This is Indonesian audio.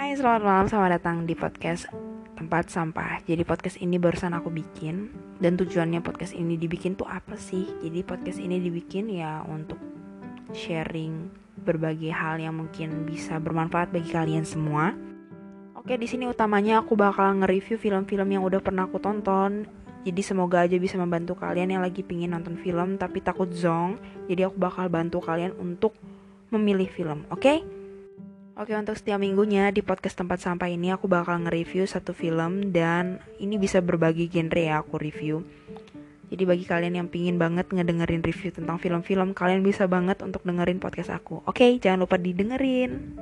selamat malam, selamat datang di podcast Tempat Sampah Jadi podcast ini barusan aku bikin Dan tujuannya podcast ini dibikin tuh apa sih? Jadi podcast ini dibikin ya untuk sharing berbagai hal yang mungkin bisa bermanfaat bagi kalian semua Oke, di sini utamanya aku bakal nge-review film-film yang udah pernah aku tonton jadi semoga aja bisa membantu kalian yang lagi pingin nonton film tapi takut zong. Jadi aku bakal bantu kalian untuk memilih film, oke? Okay? Oke untuk setiap minggunya di podcast tempat sampah ini aku bakal nge-review satu film dan ini bisa berbagi genre ya aku review. Jadi bagi kalian yang pingin banget ngedengerin review tentang film-film, kalian bisa banget untuk dengerin podcast aku. Oke, jangan lupa didengerin.